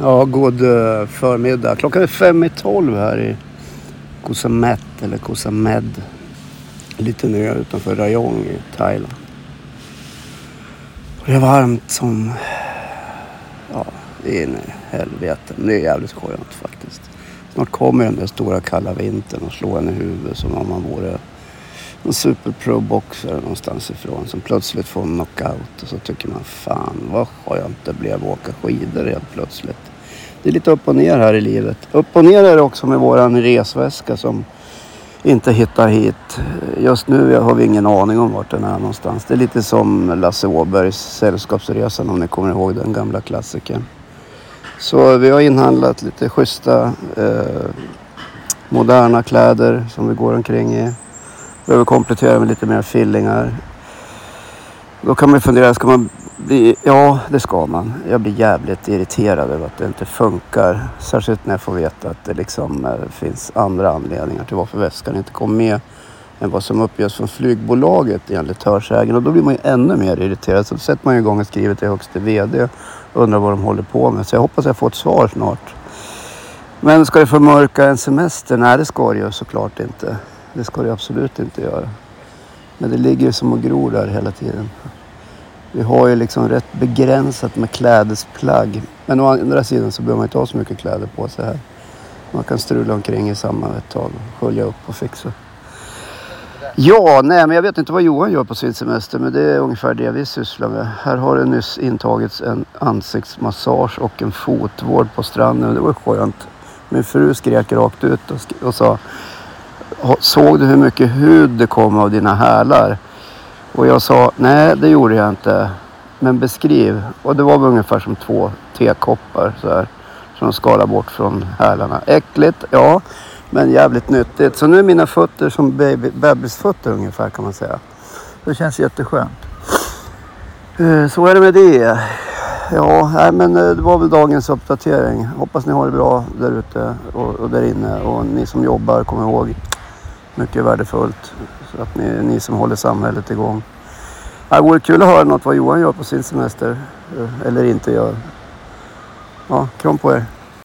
Ja, god eh, förmiddag. Klockan är fem i tolv här i Koh Samet eller Koh Samed. Lite ner utanför Rayong i Thailand. Och det är varmt som... Ja, det är in i helvete. Men det är jävligt skönt faktiskt. Snart kommer den där stora kalla vintern och slår en i huvudet som om man vore en superproboxare någonstans ifrån som plötsligt får en knockout och så tycker man fan vad skönt det blev att åka skidor helt plötsligt. Det är lite upp och ner här i livet. Upp och ner är det också med våran resväska som inte hittar hit. Just nu har vi ingen aning om vart den är någonstans. Det är lite som Lasse Åbergs Sällskapsresan om ni kommer ihåg den gamla klassikern. Så vi har inhandlat lite schyssta eh, moderna kläder som vi går omkring i. Behöver komplettera med lite mer fillingar. Då kan man fundera, ska man bli... Ja, det ska man. Jag blir jävligt irriterad över att det inte funkar. Särskilt när jag får veta att det liksom eh, finns andra anledningar till varför väskan inte kom med än vad som uppges från flygbolaget enligt hörsägen. Och då blir man ju ännu mer irriterad. Så då sätter man ju igång och skriver till högste VD och undrar vad de håller på med. Så jag hoppas jag får ett svar snart. Men ska det förmörka en semester? Nej, det ska det ju såklart inte. Det ska det absolut inte göra. Men det ligger ju som och gror där hela tiden. Vi har ju liksom rätt begränsat med klädesplagg. Men å andra sidan så behöver man inte ha så mycket kläder på sig här. Man kan strula omkring i samma ett tag och skölja upp och fixa. Ja, nej men jag vet inte vad Johan gör på sin semester men det är ungefär det vi sysslar med. Här har det nyss intagits en ansiktsmassage och en fotvård på stranden. Det var skönt. Min fru skrek rakt ut och, och sa Såg du hur mycket hud det kom av dina hälar? Och jag sa nej det gjorde jag inte. Men beskriv. Och det var väl ungefär som två tekoppar så här. Som de skalade bort från hälarna. Äckligt, ja. Men jävligt nyttigt. Så nu är mina fötter som baby, bebisfötter ungefär kan man säga. Det känns jätteskönt. Eh, så är det med det. Ja, nej, men eh, det var väl dagens uppdatering. Hoppas ni har det bra där ute och, och där inne. Och ni som jobbar, kom ihåg. Mycket värdefullt. Så att ni, ni som håller samhället igång. Det vore kul att höra något vad Johan gör på sin semester. Eh, eller inte gör. Ja, kram på er.